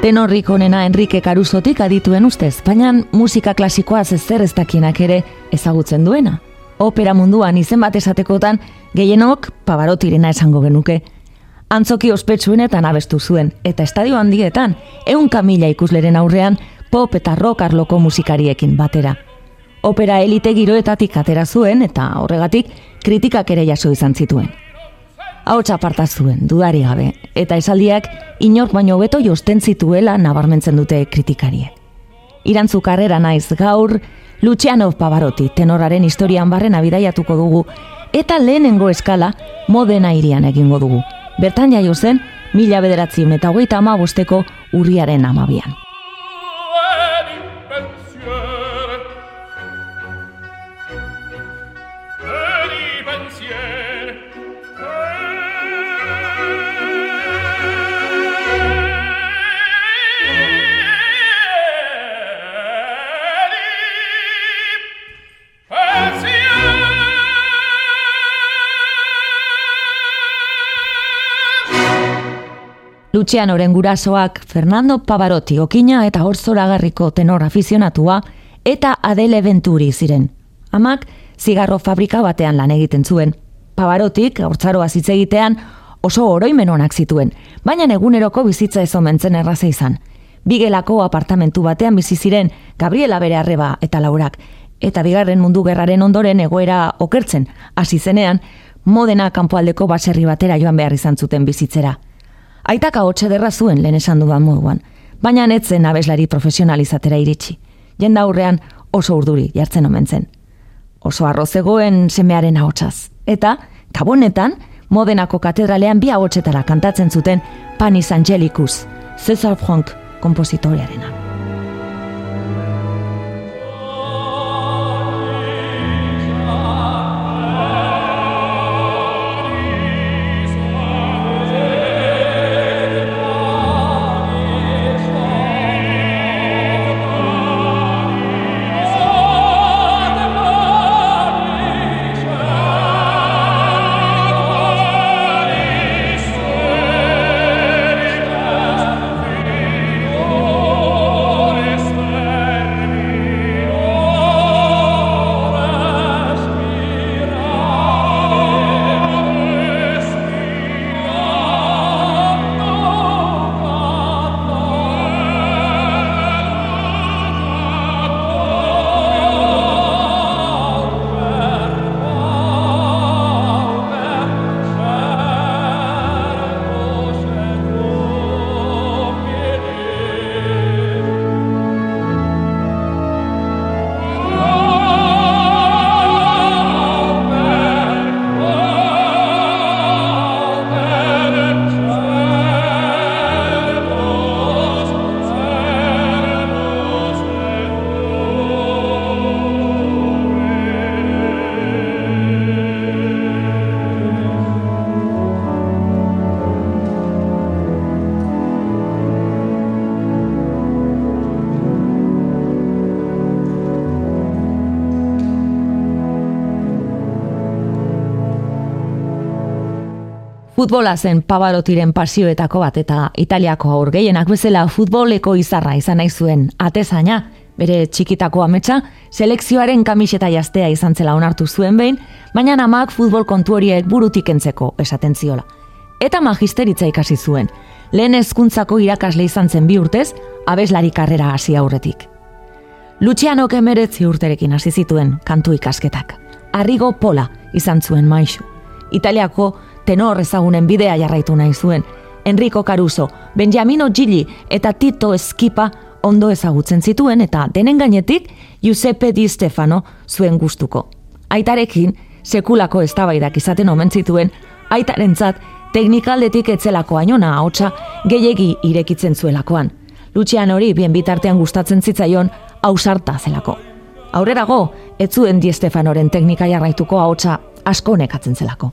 Tenorrik onena Enrique Carusotik adituen ustez, baina musika klasikoa zer ez dakinak ere ezagutzen duena. Opera munduan izen bat esatekotan, gehienok pavarotirena esango genuke. Antzoki ospetsuenetan abestu zuen, eta estadio handietan, eun kamila ikusleren aurrean, pop eta rock arloko musikariekin batera. Opera elite giroetatik atera zuen, eta horregatik kritikak ere jaso izan zituen hau txaparta zuen, dudari gabe, eta esaldiak inork baino beto josten zituela nabarmentzen dute kritikariek. Irantzu karrera naiz gaur, Luciano Pavarotti tenoraren historian barren abidaiatuko dugu, eta lehenengo eskala modena irian egingo dugu. Bertan jaio zen, mila bederatzi eta hogeita ama bosteko urriaren amabian. Lucianoren gurasoak Fernando Pavarotti okina eta hor zoragarriko tenor afizionatua eta Adele Venturi ziren. Amak zigarro fabrika batean lan egiten zuen. Pavarottik hortzaroa zitze egitean oso oroimen onak zituen, baina eguneroko bizitza ez omentzen erraza izan. Bigelako apartamentu batean bizi ziren Gabriela bere arreba eta laurak, eta bigarren mundu gerraren ondoren egoera okertzen, hasi zenean, modena kanpoaldeko baserri batera joan behar izan zuten bizitzera. Aitaka hotxe derra zuen lehen esan dudan moduan, baina netzen abeslari profesionalizatera iritsi. Jenda aurrean oso urduri jartzen omen zen. Oso arrozegoen semearen ahotsaz. Eta, kabonetan, modenako katedralean bi ahotsetara kantatzen zuten Panis Angelicus, Cesar Franck kompositoriarena. Futbola zen Pavarotiren pasioetako bat eta Italiako aur gehienak bezala futboleko izarra izan nahi zuen atezaina, bere txikitako ametsa, selekzioaren kamiseta jaztea izan zela onartu zuen behin, baina amak futbol kontu horiek burutik entzeko esaten ziola. Eta magisteritza ikasi zuen, lehen ezkuntzako irakasle izan zen bi urtez, abeslari karrera hasi aurretik. Luciano kemeretzi urterekin hasi zituen kantu ikasketak. Arrigo Pola izan zuen maisu. Italiako tenor ezagunen bidea jarraitu nahi zuen. Enrico Caruso, Benjamino Gili eta Tito Eskipa ondo ezagutzen zituen eta denen gainetik Giuseppe Di Stefano zuen gustuko. Aitarekin, sekulako eztabaidak izaten omen zituen, aitarentzat teknikaldetik etzelako ainona ahotsa gehiegi irekitzen zuelakoan. Lucian hori bien bitartean gustatzen zitzaion ausarta zelako. Aurrerago, ez zuen Di Stefanoren teknika jarraituko ahotsa asko nekatzen zelako.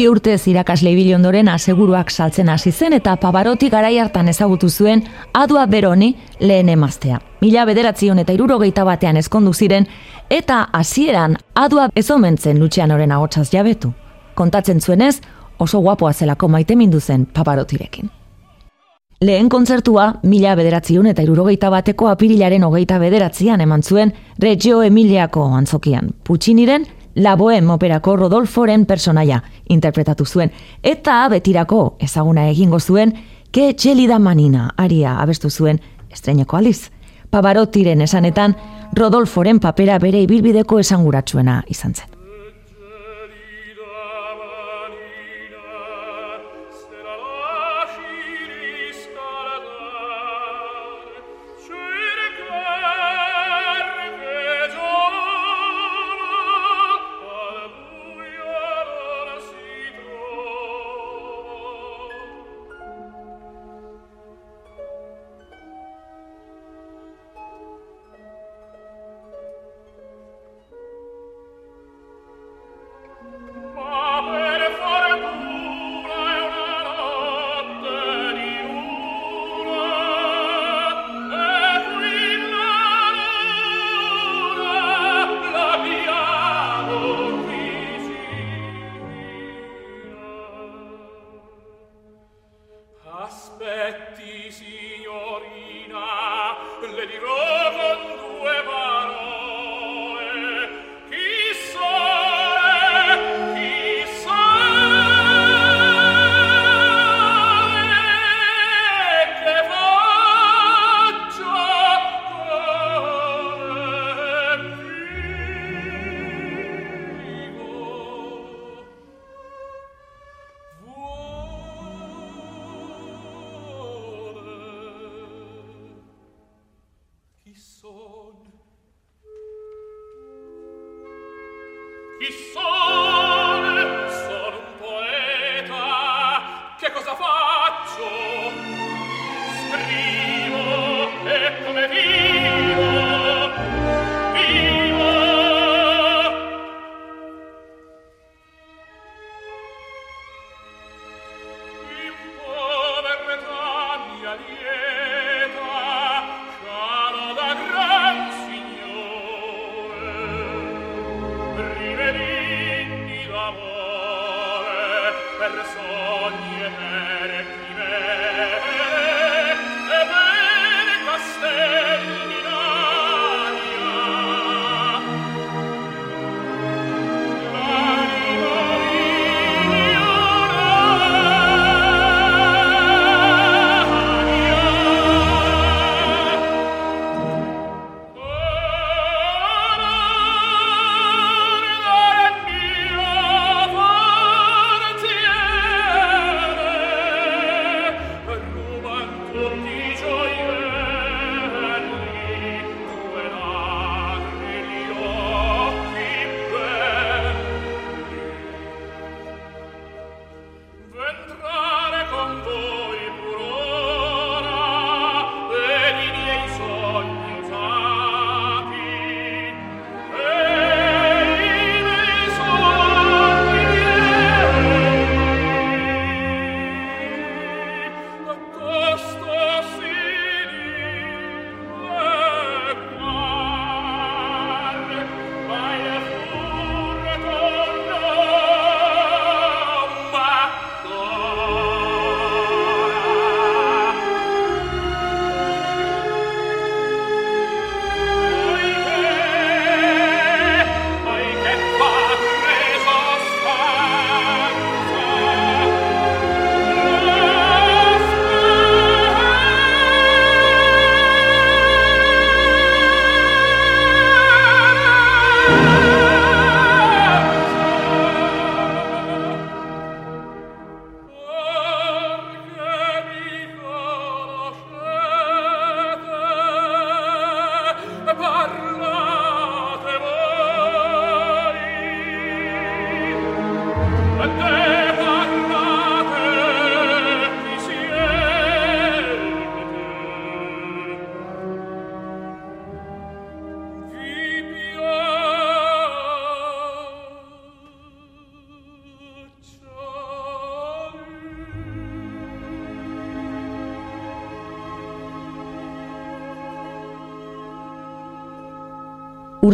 Bi urtez irakasle ibili ondoren aseguruak saltzen hasi zen eta Pavaroti garai hartan ezagutu zuen Adua Beroni lehen emaztea. Mila bederatzion eta irurogeita batean ezkondu ziren eta hasieran Adua ezomentzen Lucian oren ahotsaz jabetu. Kontatzen zuenez, oso guapoa zelako maite mindu zen Pavarotirekin. Lehen kontzertua, mila bederatzion eta irurogeita bateko apirilaren hogeita bederatzian eman zuen Reggio Emiliako antzokian. Pucciniren La Bohème operako Rodolforen personaia interpretatu zuen eta betirako ezaguna egingo zuen ke Txelida Manina aria abestu zuen estreineko aliz. Pavarotiren esanetan Rodolforen papera bere ibilbideko esanguratsuena izan zen.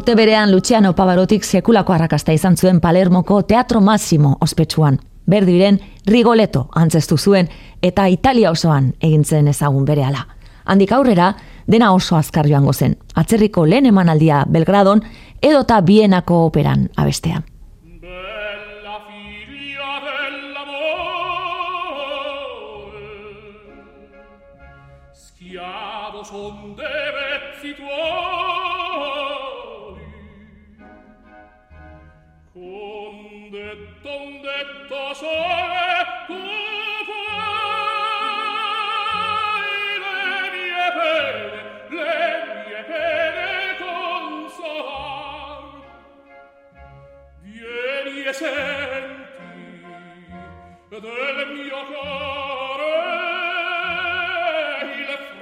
Urte berean Luciano Pavarotik sekulako arrakasta izan zuen Palermoko Teatro Massimo ospetsuan. Berdiren Rigoletto antzestu zuen eta Italia osoan egintzen ezagun berehala. Handik aurrera, dena oso azkar joango zen. Atzerriko lehen emanaldia Belgradon edota Bienako operan abestea.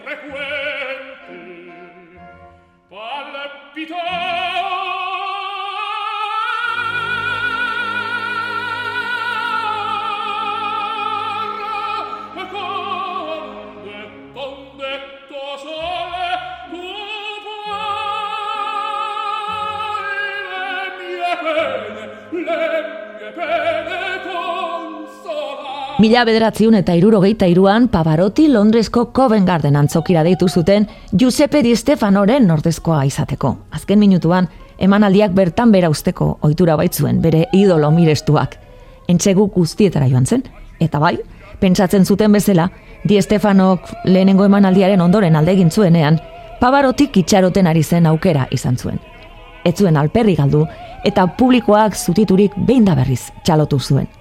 Frequente palpitare Mila bederatziun eta irurogeita iruan, Pavarotti Londresko Covent Garden antzokira deitu zuten Giuseppe Di Stefanoren nordezkoa izateko. Azken minutuan, emanaldiak bertan bera usteko ohitura baitzuen bere idolo mirestuak. Entxegu guztietara joan zen, eta bai, pentsatzen zuten bezala, Di Stefanok lehenengo emanaldiaren ondoren alde egin zuenean, Pavarotti kitxaroten ari zen aukera izan zuen. Ez zuen alperri galdu, eta publikoak zutiturik behin da berriz txalotu zuen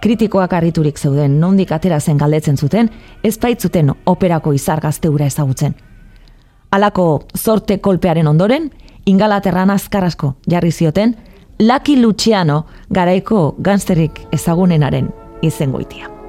kritikoak harriturik zeuden nondik atera zen galdetzen zuten, ez baitzuten operako izar gazteura ezagutzen. Halako zorte kolpearen ondoren, ingalaterran azkarasko jarri zioten, Lucky Luciano garaiko ganzterik ezagunenaren izengoitia.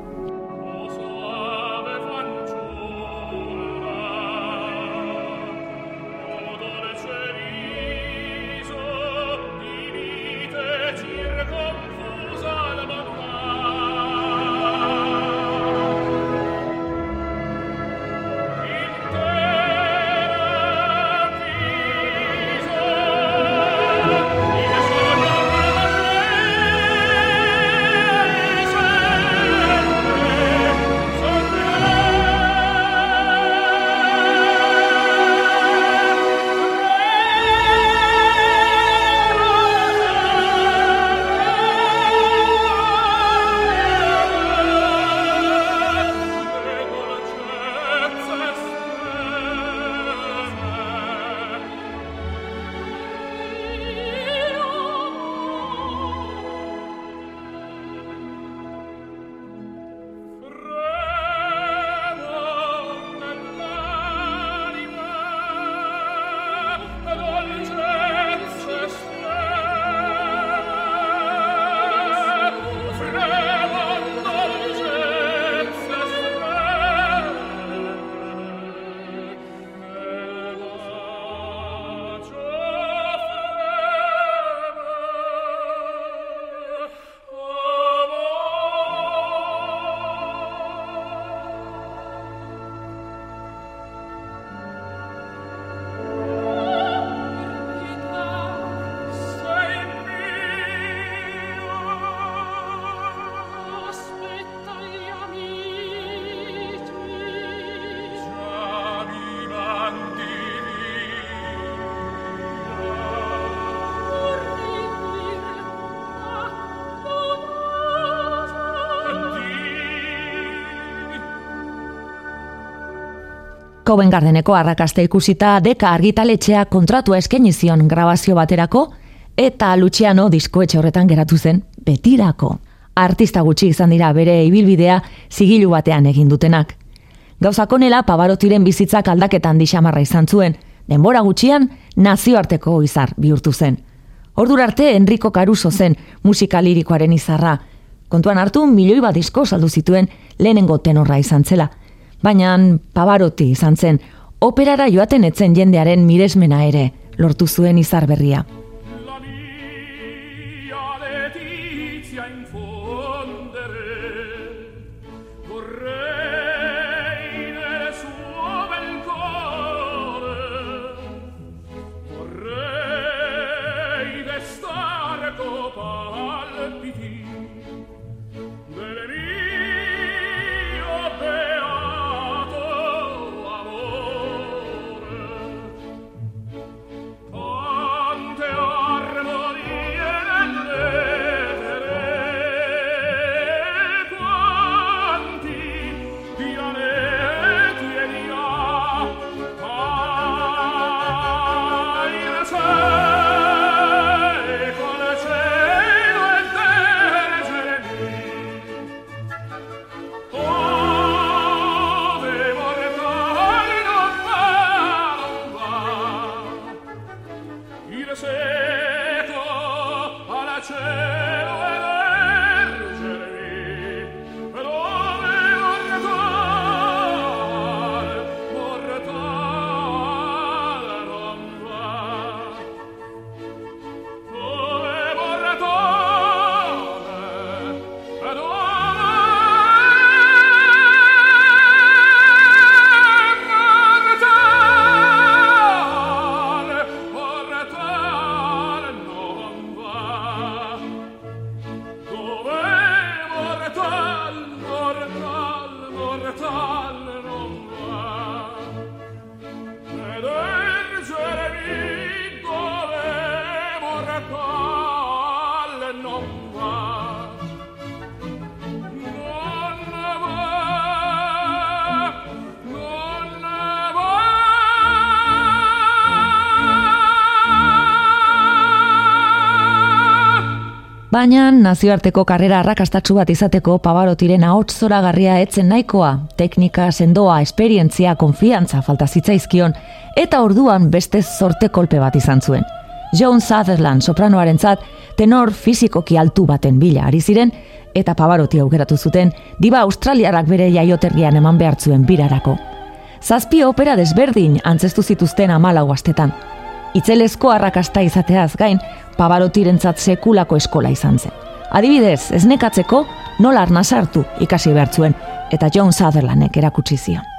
Covent Gardeneko arrakasta ikusita deka argitaletxea kontratua eskaini zion grabazio baterako eta Luciano diskoetxe horretan geratu zen betirako. Artista gutxi izan dira bere ibilbidea zigilu batean egin dutenak. Gauzakonela Pavarotiren bizitzak aldaketan dixamarra izan zuen, denbora gutxian nazioarteko izar bihurtu zen. Ordur arte Enrico Caruso zen musika lirikoaren izarra. Kontuan hartu milioi bat disko saldu zituen lehenengo tenorra izan zela – baina pabaroti izan zen, operara joaten etzen jendearen miresmena ere lortu zuen izar berria. Baina nazioarteko karrera arrakastatsu bat izateko Pavarotiren ahots zoragarria etzen nahikoa, teknika, sendoa, esperientzia, konfiantza falta zitzaizkion, eta orduan beste zorte kolpe bat izan zuen. John Sutherland sopranoarentzat tenor fizikoki altu baten bila ari ziren, eta Pavaroti aukeratu zuten, diba australiarak bere jaioterrian eman behartzuen birarako. Zazpi opera desberdin antzestu zituzten amalau astetan. Itzelezko arrakasta izateaz gain, Pavarotirentzat sekulako eskola izan zen. Adibidez, ez nekatzeko nola arna sartu ikasi behartzuen, eta John Sutherlandek erakutsi zion.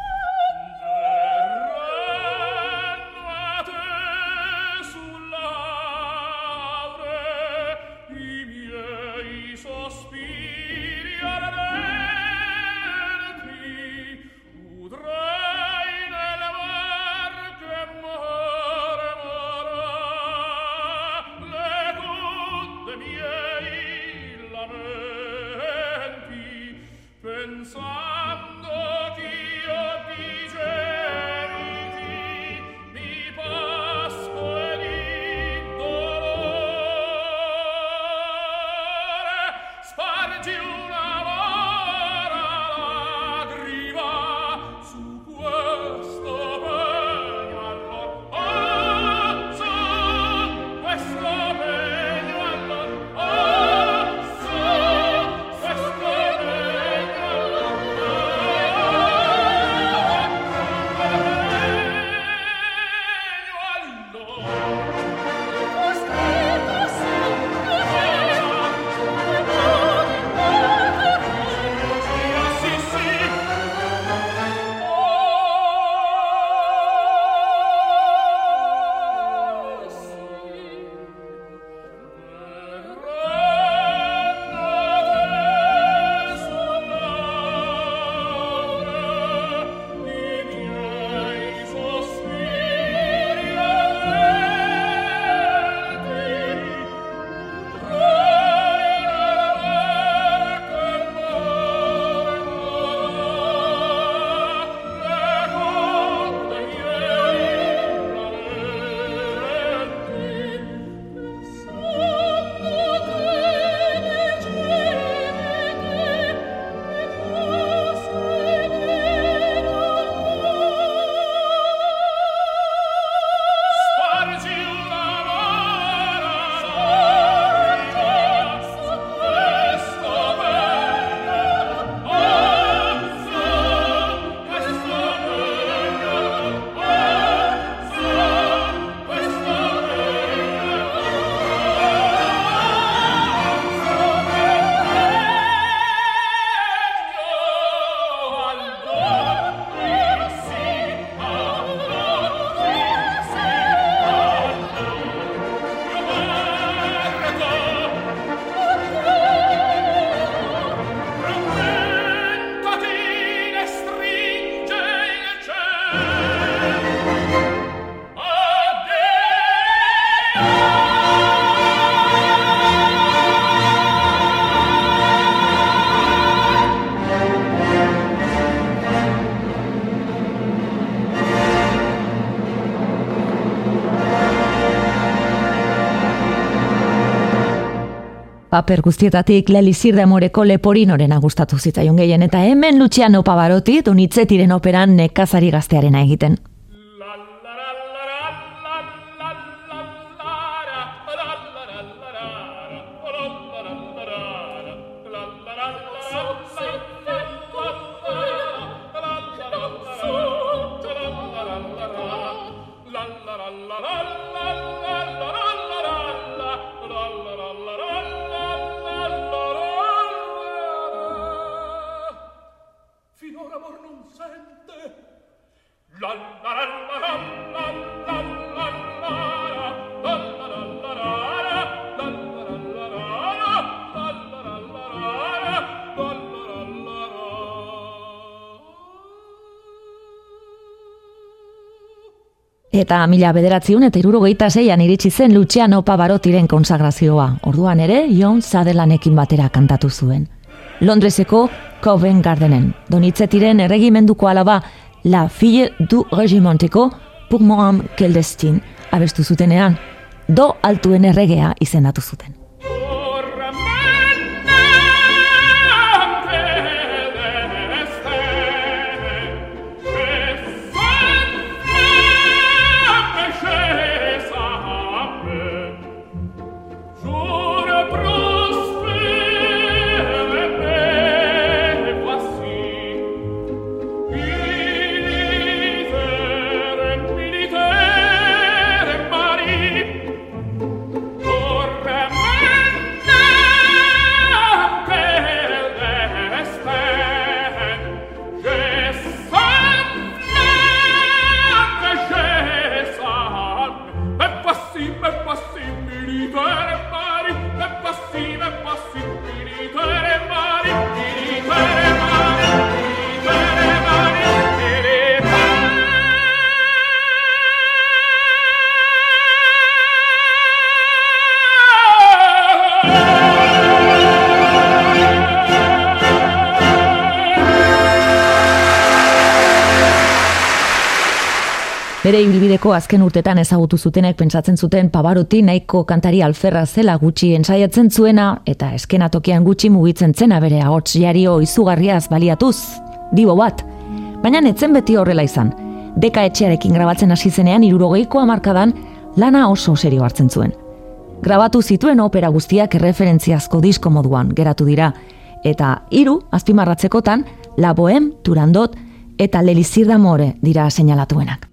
Paper guztietatik Leli Zirdamoreko leporinoren gustatu zitzaion gehien, eta hemen Luciano Pavarotti Donizetteren operan nekazari gaztearena egiten. Eta mila bederatziun eta irurogeita zeian iritsi zen Luciano Pavarotiren konsagrazioa. Orduan ere, John Sutherlandekin batera kantatu zuen. Londreseko Covent Gardenen. Donitzetiren erregimenduko alaba La Fille du Regimenteko Pour moi quel destin abestu zutenean, do altuen erregea izendatu zuten. Bere ibilbideko azken urtetan ezagutu zutenek pentsatzen zuten Pavarotti nahiko kantari alferra zela gutxi ensaiatzen zuena eta eskenatokian gutxi mugitzen zena bere ahots jario izugarriaz baliatuz, dibo bat. Baina netzen beti horrela izan. Deka etxearekin grabatzen hasi zenean irurogeiko amarkadan lana oso serio hartzen zuen. Grabatu zituen opera guztiak erreferentziazko disko moduan geratu dira, eta hiru azpimarratzekotan La Bohème, Turandot eta L'Elisir d'Amore dira seinalatuenak.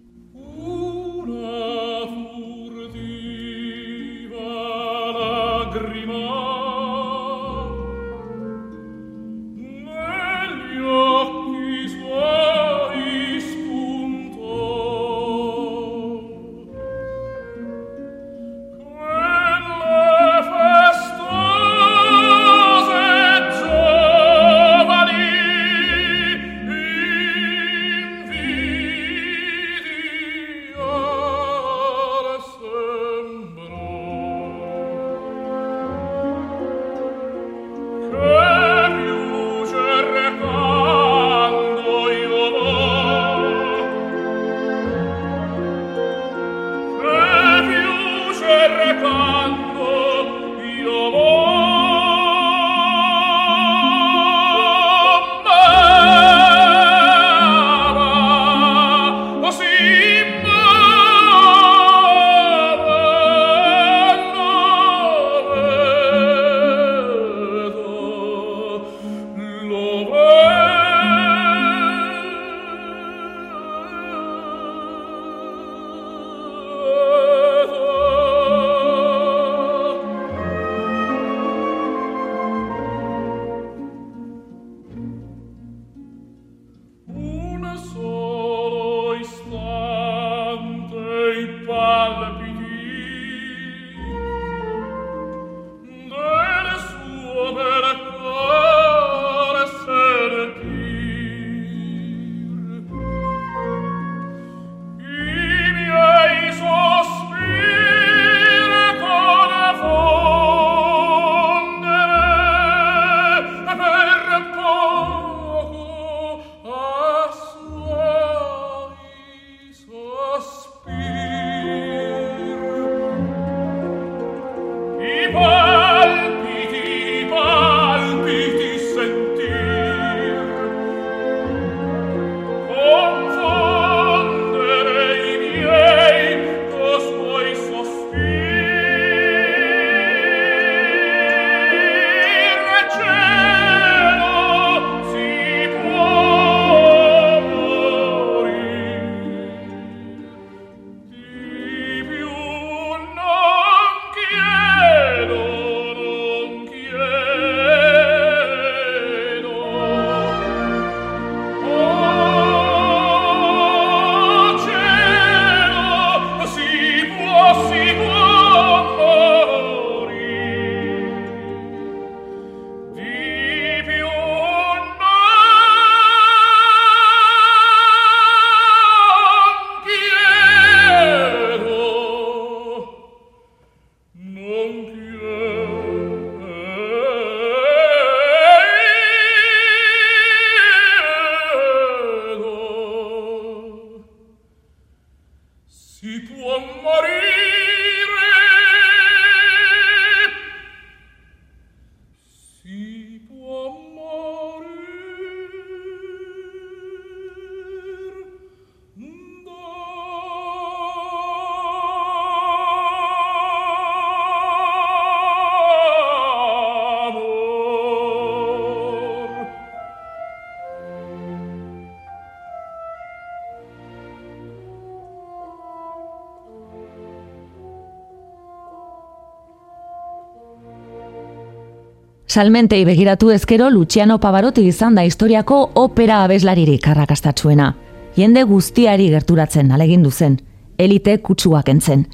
Salmentei begiratu ezkero Luciano Pavarotti izan da historiako opera abeslaririk arrakastatsuena. Jende guztiari gerturatzen alegindu zen, elite kutsuak entzen.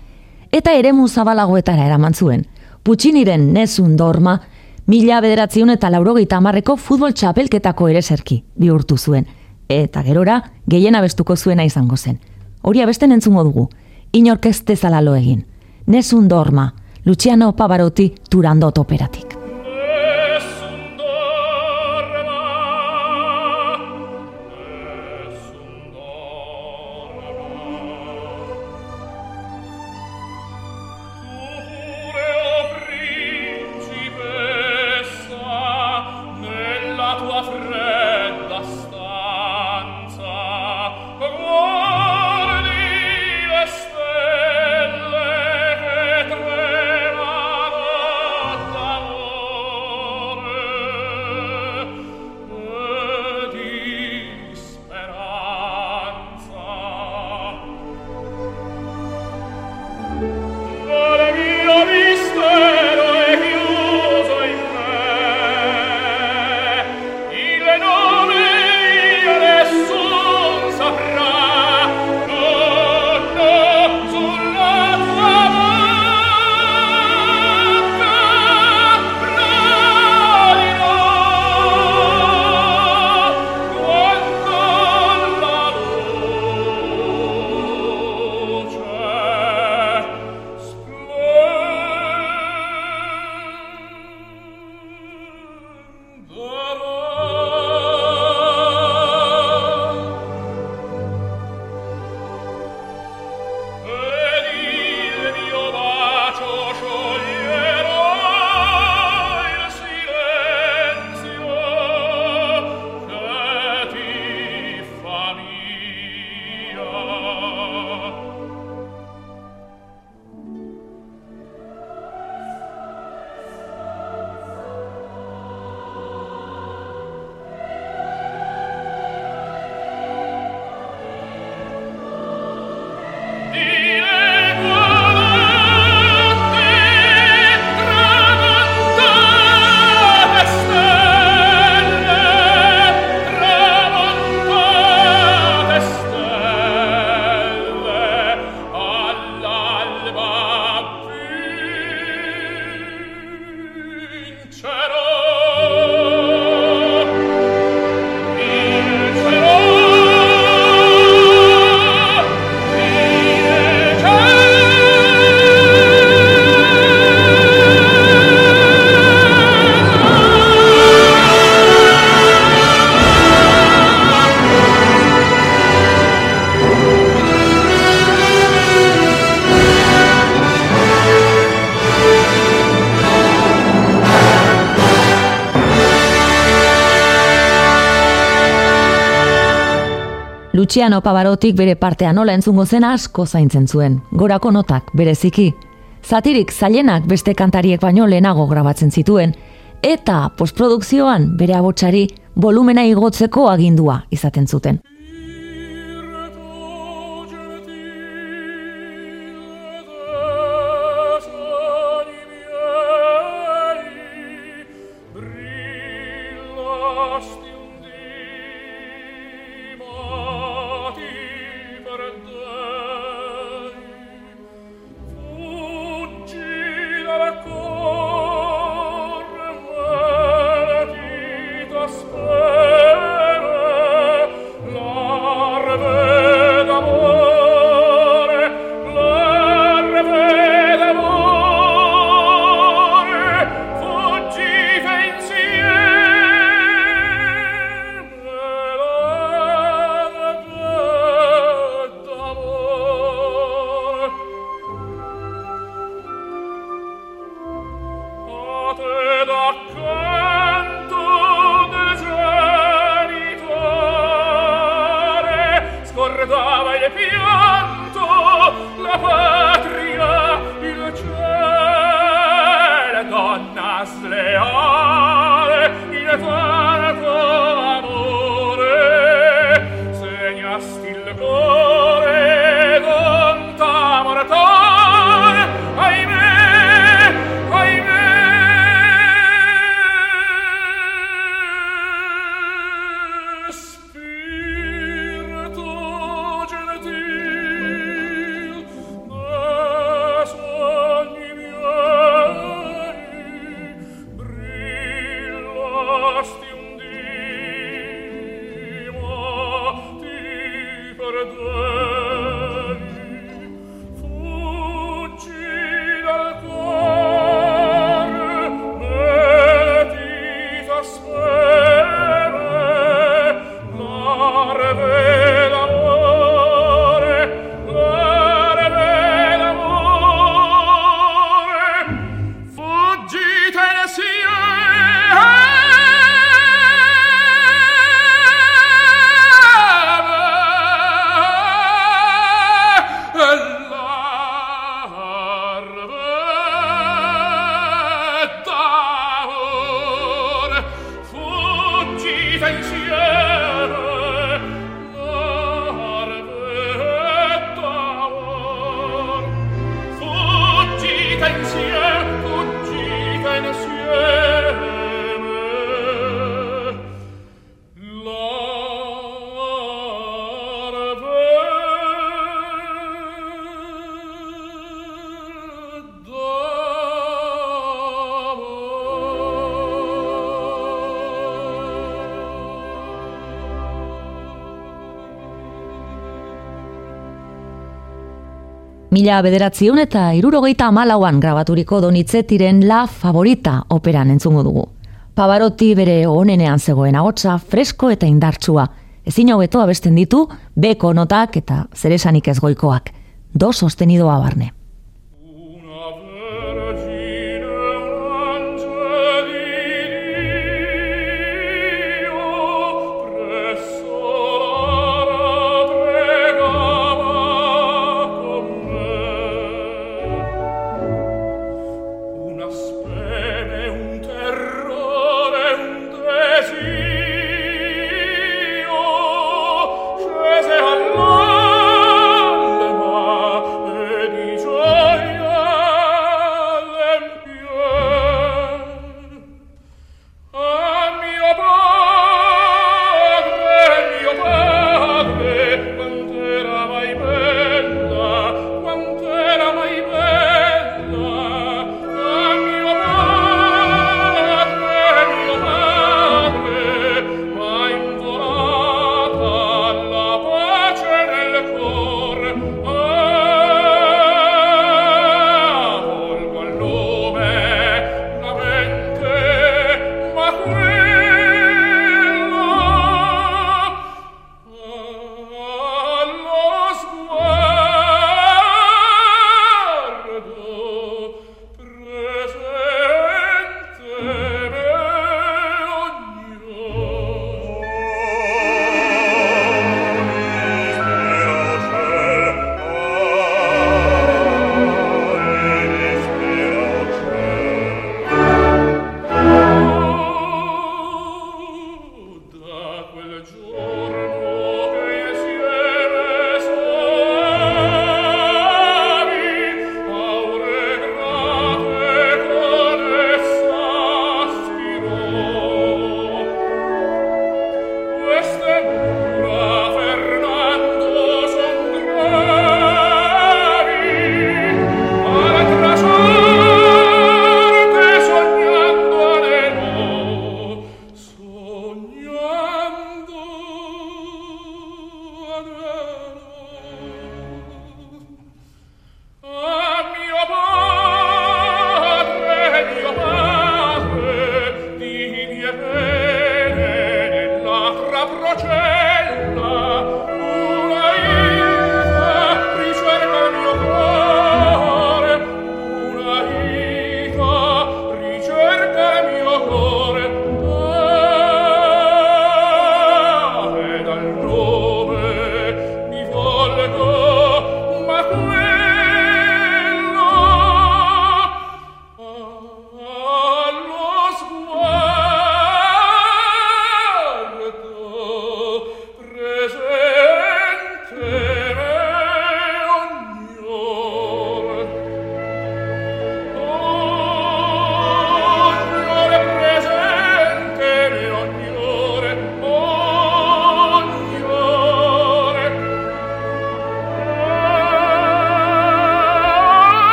Eta eremu zabalagoetara eraman zuen. Pucciniren nezun dorma, mila bederatziun eta laurogeita amarreko futbol txapelketako ere serki bihurtu zuen. Eta gerora, gehien abestuko zuena izango zen. Hori abesten entzungo dugu, inork ez dezala lo egin. Nezun dorma, Luciano Pavarotti Turandot operatik. Luciano Pavarotik bere partea nola entzungo zen asko zaintzen zuen, gorako notak bereziki. Zatirik zailenak beste kantariek baino lehenago grabatzen zituen, eta postprodukzioan bere abotsari volumena igotzeko agindua izaten zuten. Mila bederatziun eta irurogeita amalauan grabaturiko donitzetiren La Favorita operan entzungo dugu. Pavarotti bere onenean zegoen agotza fresko eta indartsua. Ezin hobeto abesten ditu, beko notak eta zeresanik ezgoikoak. Do sostenidoa barne.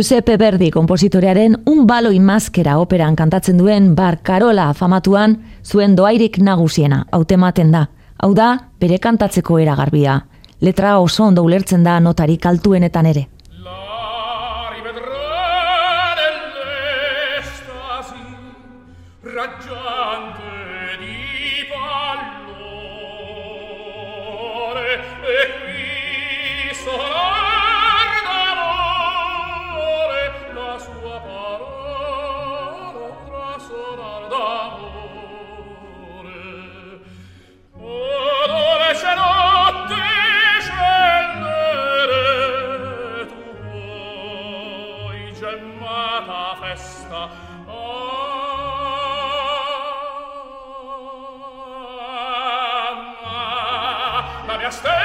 Giuseppe Verdi kompositorearen un baloi maskera operan kantatzen duen bar Karola famatuan zuen doairik nagusiena, hautematen da. Hau da, bere kantatzeko eragarbia. Letra oso ondo ulertzen da notarik altuenetan ere. mia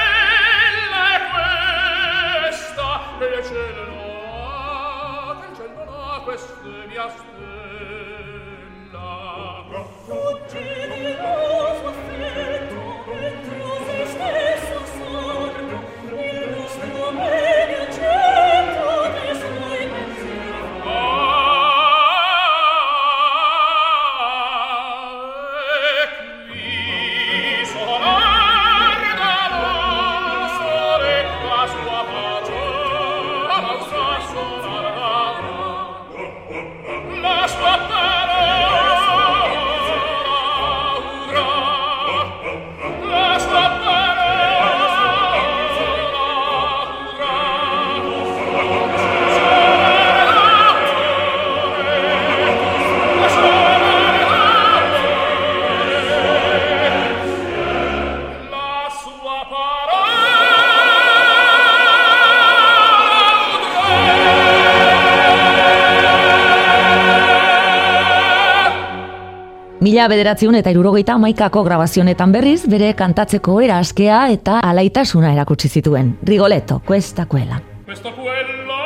Bederatziun eta irurogeita maikako grabazionetan berriz, bere kantatzeko era askea eta alaitasuna erakutsi zituen. Rigoletto, questa quella. Questa quella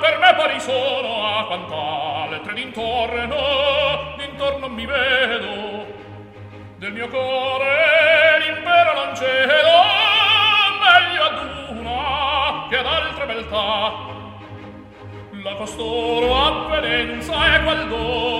per me pari sono a cantare tre d'intorno, d'intorno mi vedo del mio cuore l'impero non cedo meglio ad una che ad altre beltà la costoro avvenenza e qual dono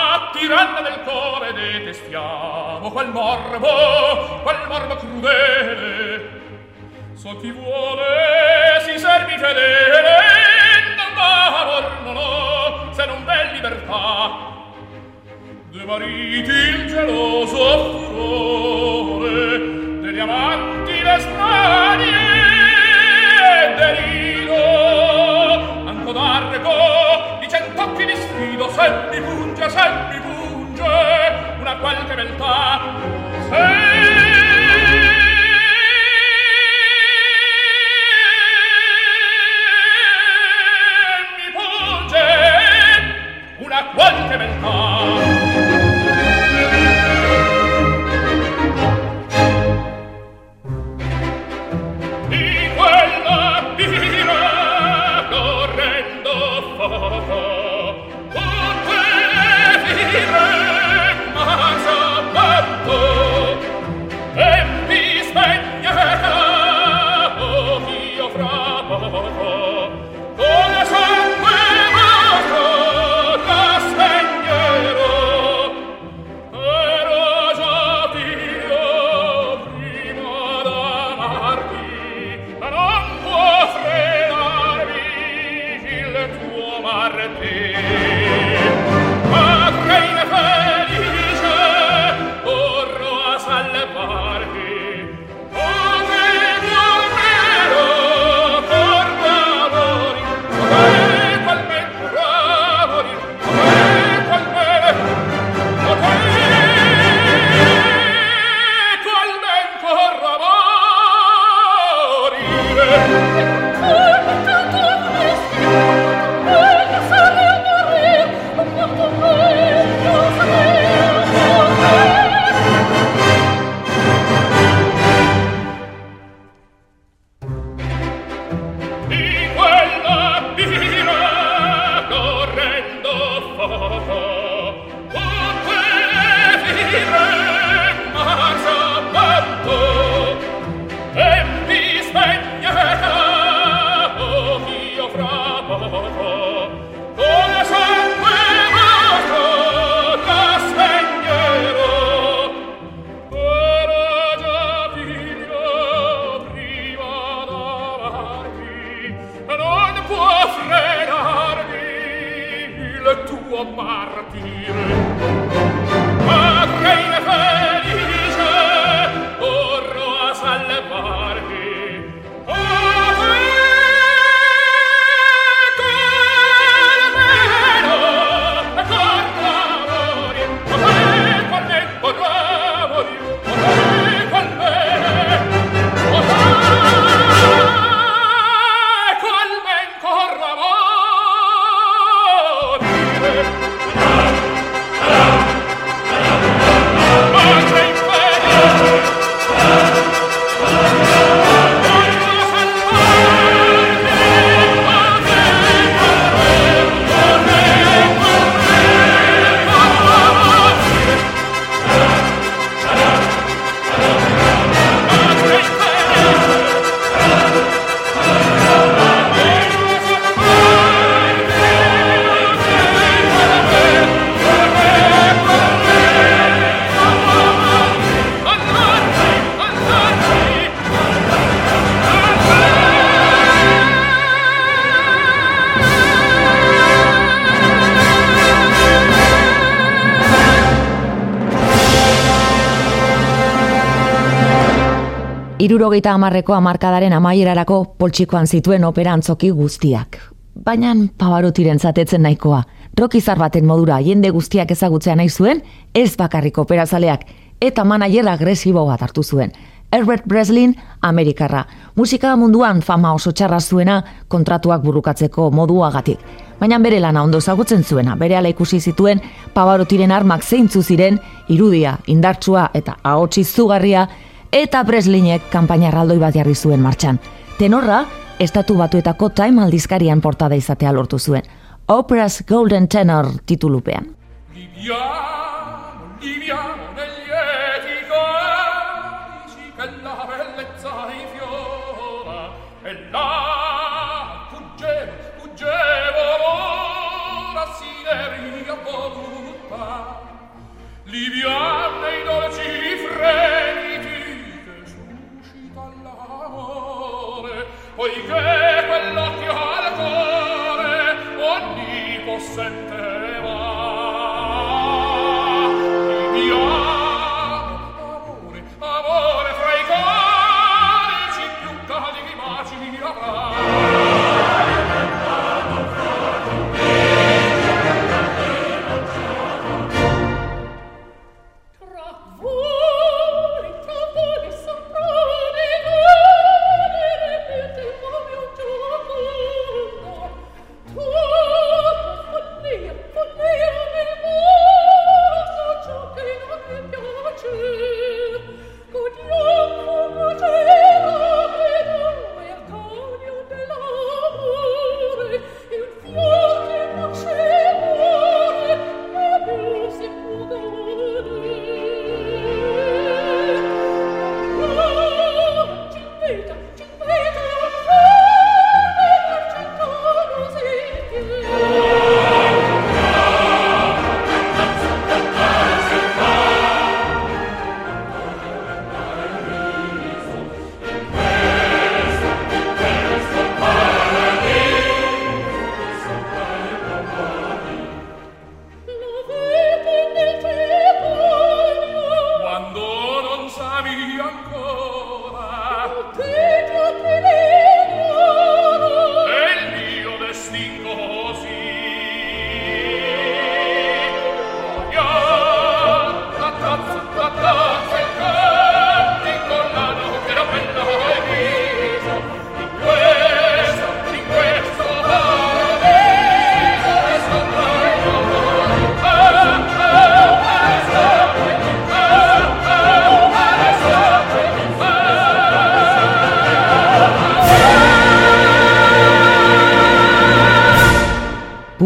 tiranda del cuore detestiamo quel morbo quel morbo crudele. So chi vuole si servi fedele non va non ho se non ve libertà. De mariti il geloso furore degli amanti le stranie derido anco d'arco tocchi di sfido se mi punge, se mi una qualche beltà se mi punge una qualche beltà Irurogeita amarreko amarkadaren amaierarako poltsikoan zituen operantzoki guztiak. Baina pavarotiren zatetzen nahikoa. Rokizar baten modura jende guztiak ezagutzea nahi zuen, ez bakarrik operazaleak, eta manager agresibo bat hartu zuen. Herbert Breslin, Amerikarra. Musika munduan fama oso txarra zuena kontratuak burukatzeko moduagatik. Baina bere lana ondo ezagutzen zuena, bere ala ikusi zituen pavarotiren armak zeintzu ziren, irudia, indartsua eta ahotsi zugarria, eta Preslinek kanpaina erraldoi bat jarri zuen martxan. Tenorra, estatu batuetako Time aldizkarian portada izatea lortu zuen. Opera's Golden Tenor titulupean. Livia viviamo negli etici che la bellezza rifiora e là fuggevo, fuggevo l'ora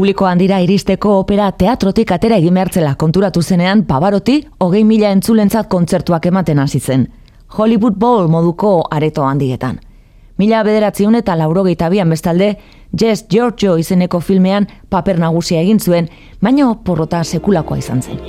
Publiko handira iristeko opera teatrotik atera egin behartzela konturatu zenean Pavaroti hogei mila entzulentzat kontzertuak ematen hasi zen. Hollywood Bowl moduko areto handietan. Mila bederatziun eta laurogeita bian bestalde, Jess Giorgio izeneko filmean paper nagusia egin zuen, baino porrota sekulakoa izan zen.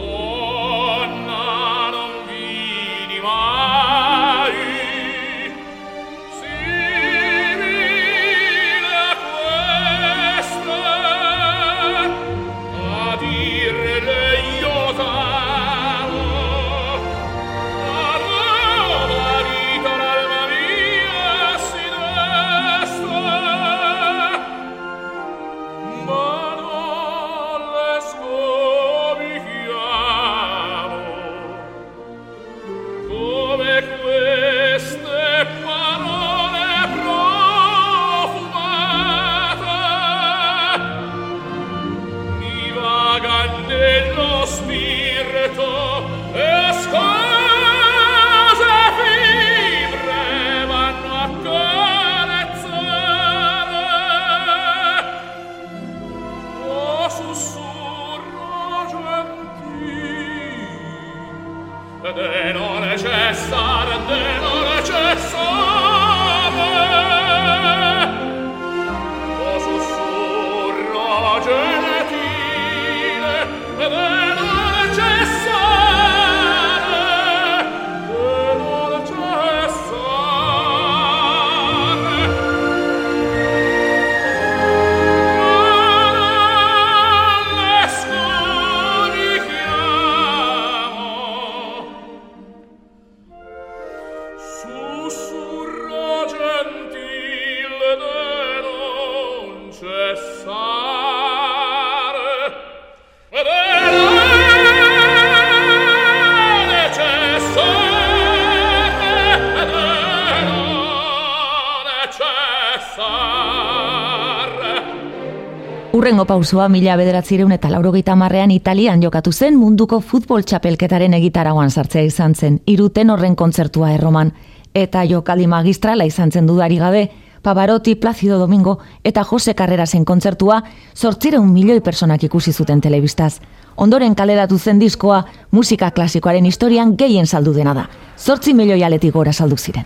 Urrengo pausua mila bederatzireun eta laurogeita marrean Italian jokatu zen munduko futbol txapelketaren egitaragoan sartzea izan zen, iruten horren kontzertua erroman, eta jokaldi magistrala izan zen dudari gabe, Pavarotti, Placido Domingo eta Jose Carrerasen kontzertua sortzireun milioi personak ikusi zuten telebistaz. Ondoren kaleratu zen diskoa musika klasikoaren historian gehien saldu dena da. Zortzi milioi aletik gora saldu ziren.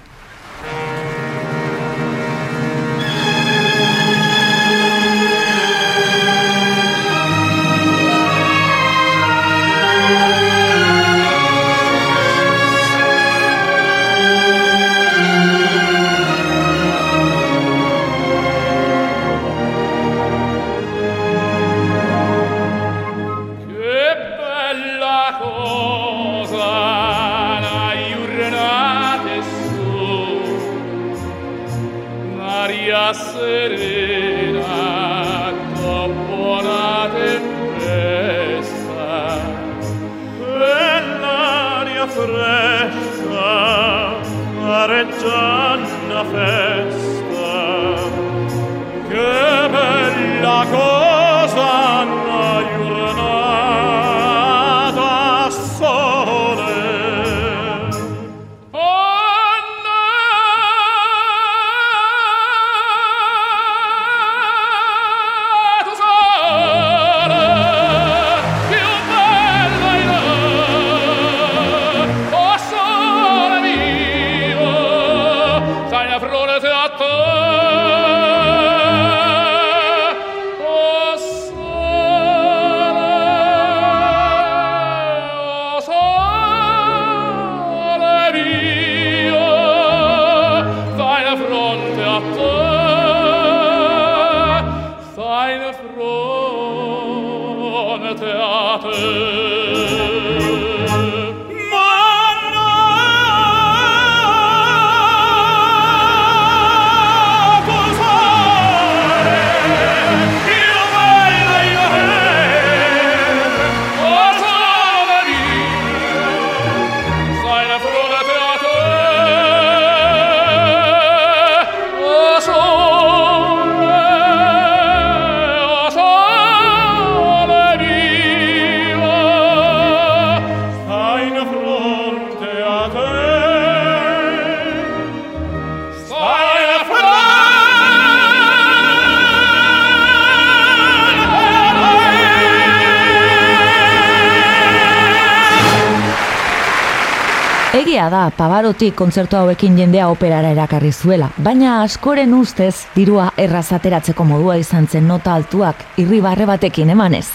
Pavarotti kontzertu hauekin jendea operara erakarri zuela, baina askoren ustez dirua errazateratzeko modua izan zen nota altuak irribarre batekin emanez.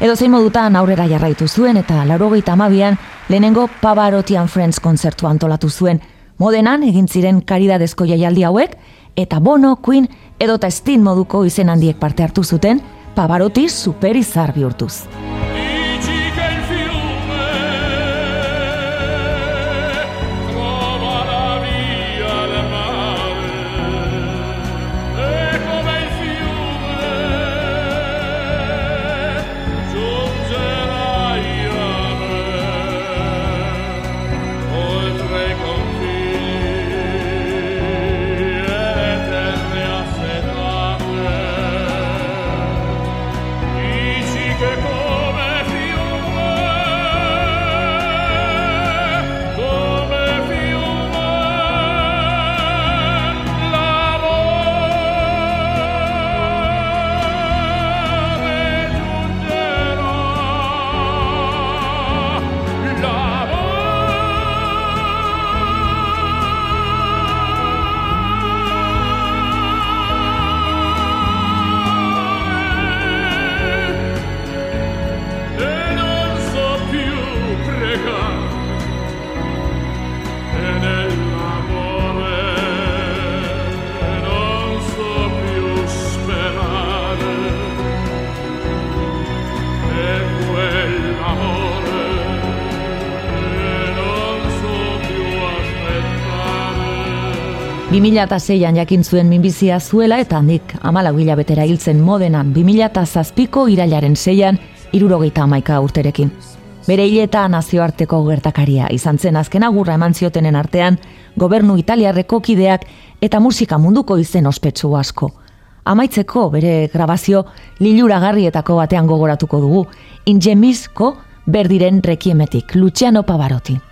Edo zein modutan aurrera jarraitu zuen eta laurogeita amabian lehenengo Pavarotti and Friends kontzertu antolatu zuen. Modenan egin ziren karidadezko jaialdi hauek eta Bono, Queen edota Steen moduko izen handiek parte hartu zuten Pavarotti superizar bihurtuz. 2006an jakin zuen minbizia zuela eta handik amalau hilabetera hiltzen modenan 2006ko irailaren seian irurogeita amaika urterekin. Bere hileta nazioarteko gertakaria izan zen azken agurra eman ziotenen artean, gobernu italiarreko kideak eta musika munduko izen ospetsu asko. Amaitzeko bere grabazio liluragarrietako batean gogoratuko dugu, ingemizko berdiren rekiemetik, Luciano Pavarotti.